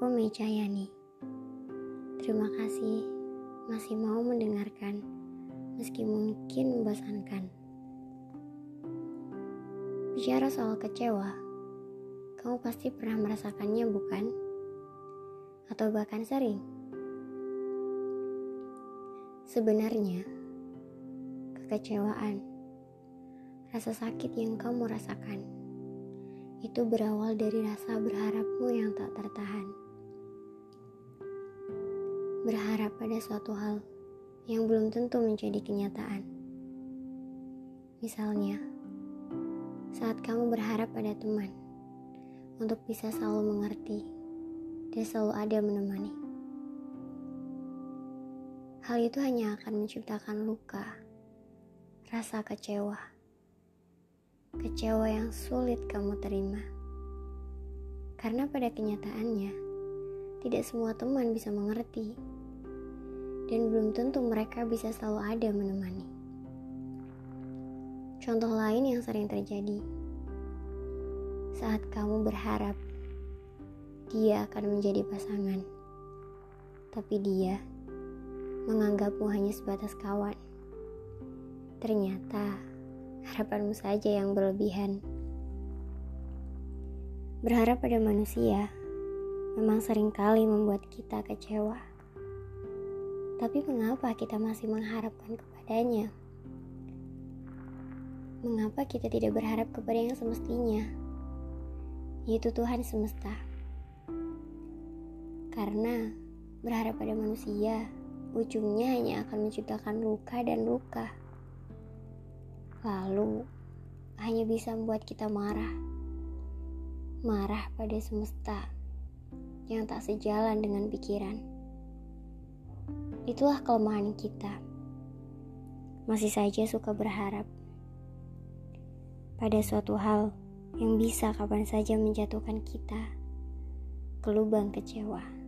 Aku Cahyani. Terima kasih masih mau mendengarkan meski mungkin membosankan. Bicara soal kecewa, kamu pasti pernah merasakannya bukan? Atau bahkan sering? Sebenarnya, kekecewaan, rasa sakit yang kamu rasakan, itu berawal dari rasa berharapmu yang tak tertahan. Berharap pada suatu hal yang belum tentu menjadi kenyataan. Misalnya, saat kamu berharap pada teman untuk bisa selalu mengerti dan selalu ada menemani. Hal itu hanya akan menciptakan luka, rasa kecewa kecewa yang sulit kamu terima. Karena pada kenyataannya, tidak semua teman bisa mengerti, dan belum tentu mereka bisa selalu ada menemani. Contoh lain yang sering terjadi saat kamu berharap dia akan menjadi pasangan, tapi dia menganggapmu hanya sebatas kawan. Ternyata harapanmu saja yang berlebihan. Berharap pada manusia memang sering kali membuat kita kecewa. Tapi mengapa kita masih mengharapkan kepadanya? Mengapa kita tidak berharap kepada yang semestinya, yaitu Tuhan semesta? Karena berharap pada manusia, ujungnya hanya akan menciptakan luka dan luka lalu hanya bisa membuat kita marah. Marah pada semesta yang tak sejalan dengan pikiran. Itulah kelemahan kita. Masih saja suka berharap pada suatu hal yang bisa kapan saja menjatuhkan kita ke lubang kecewa.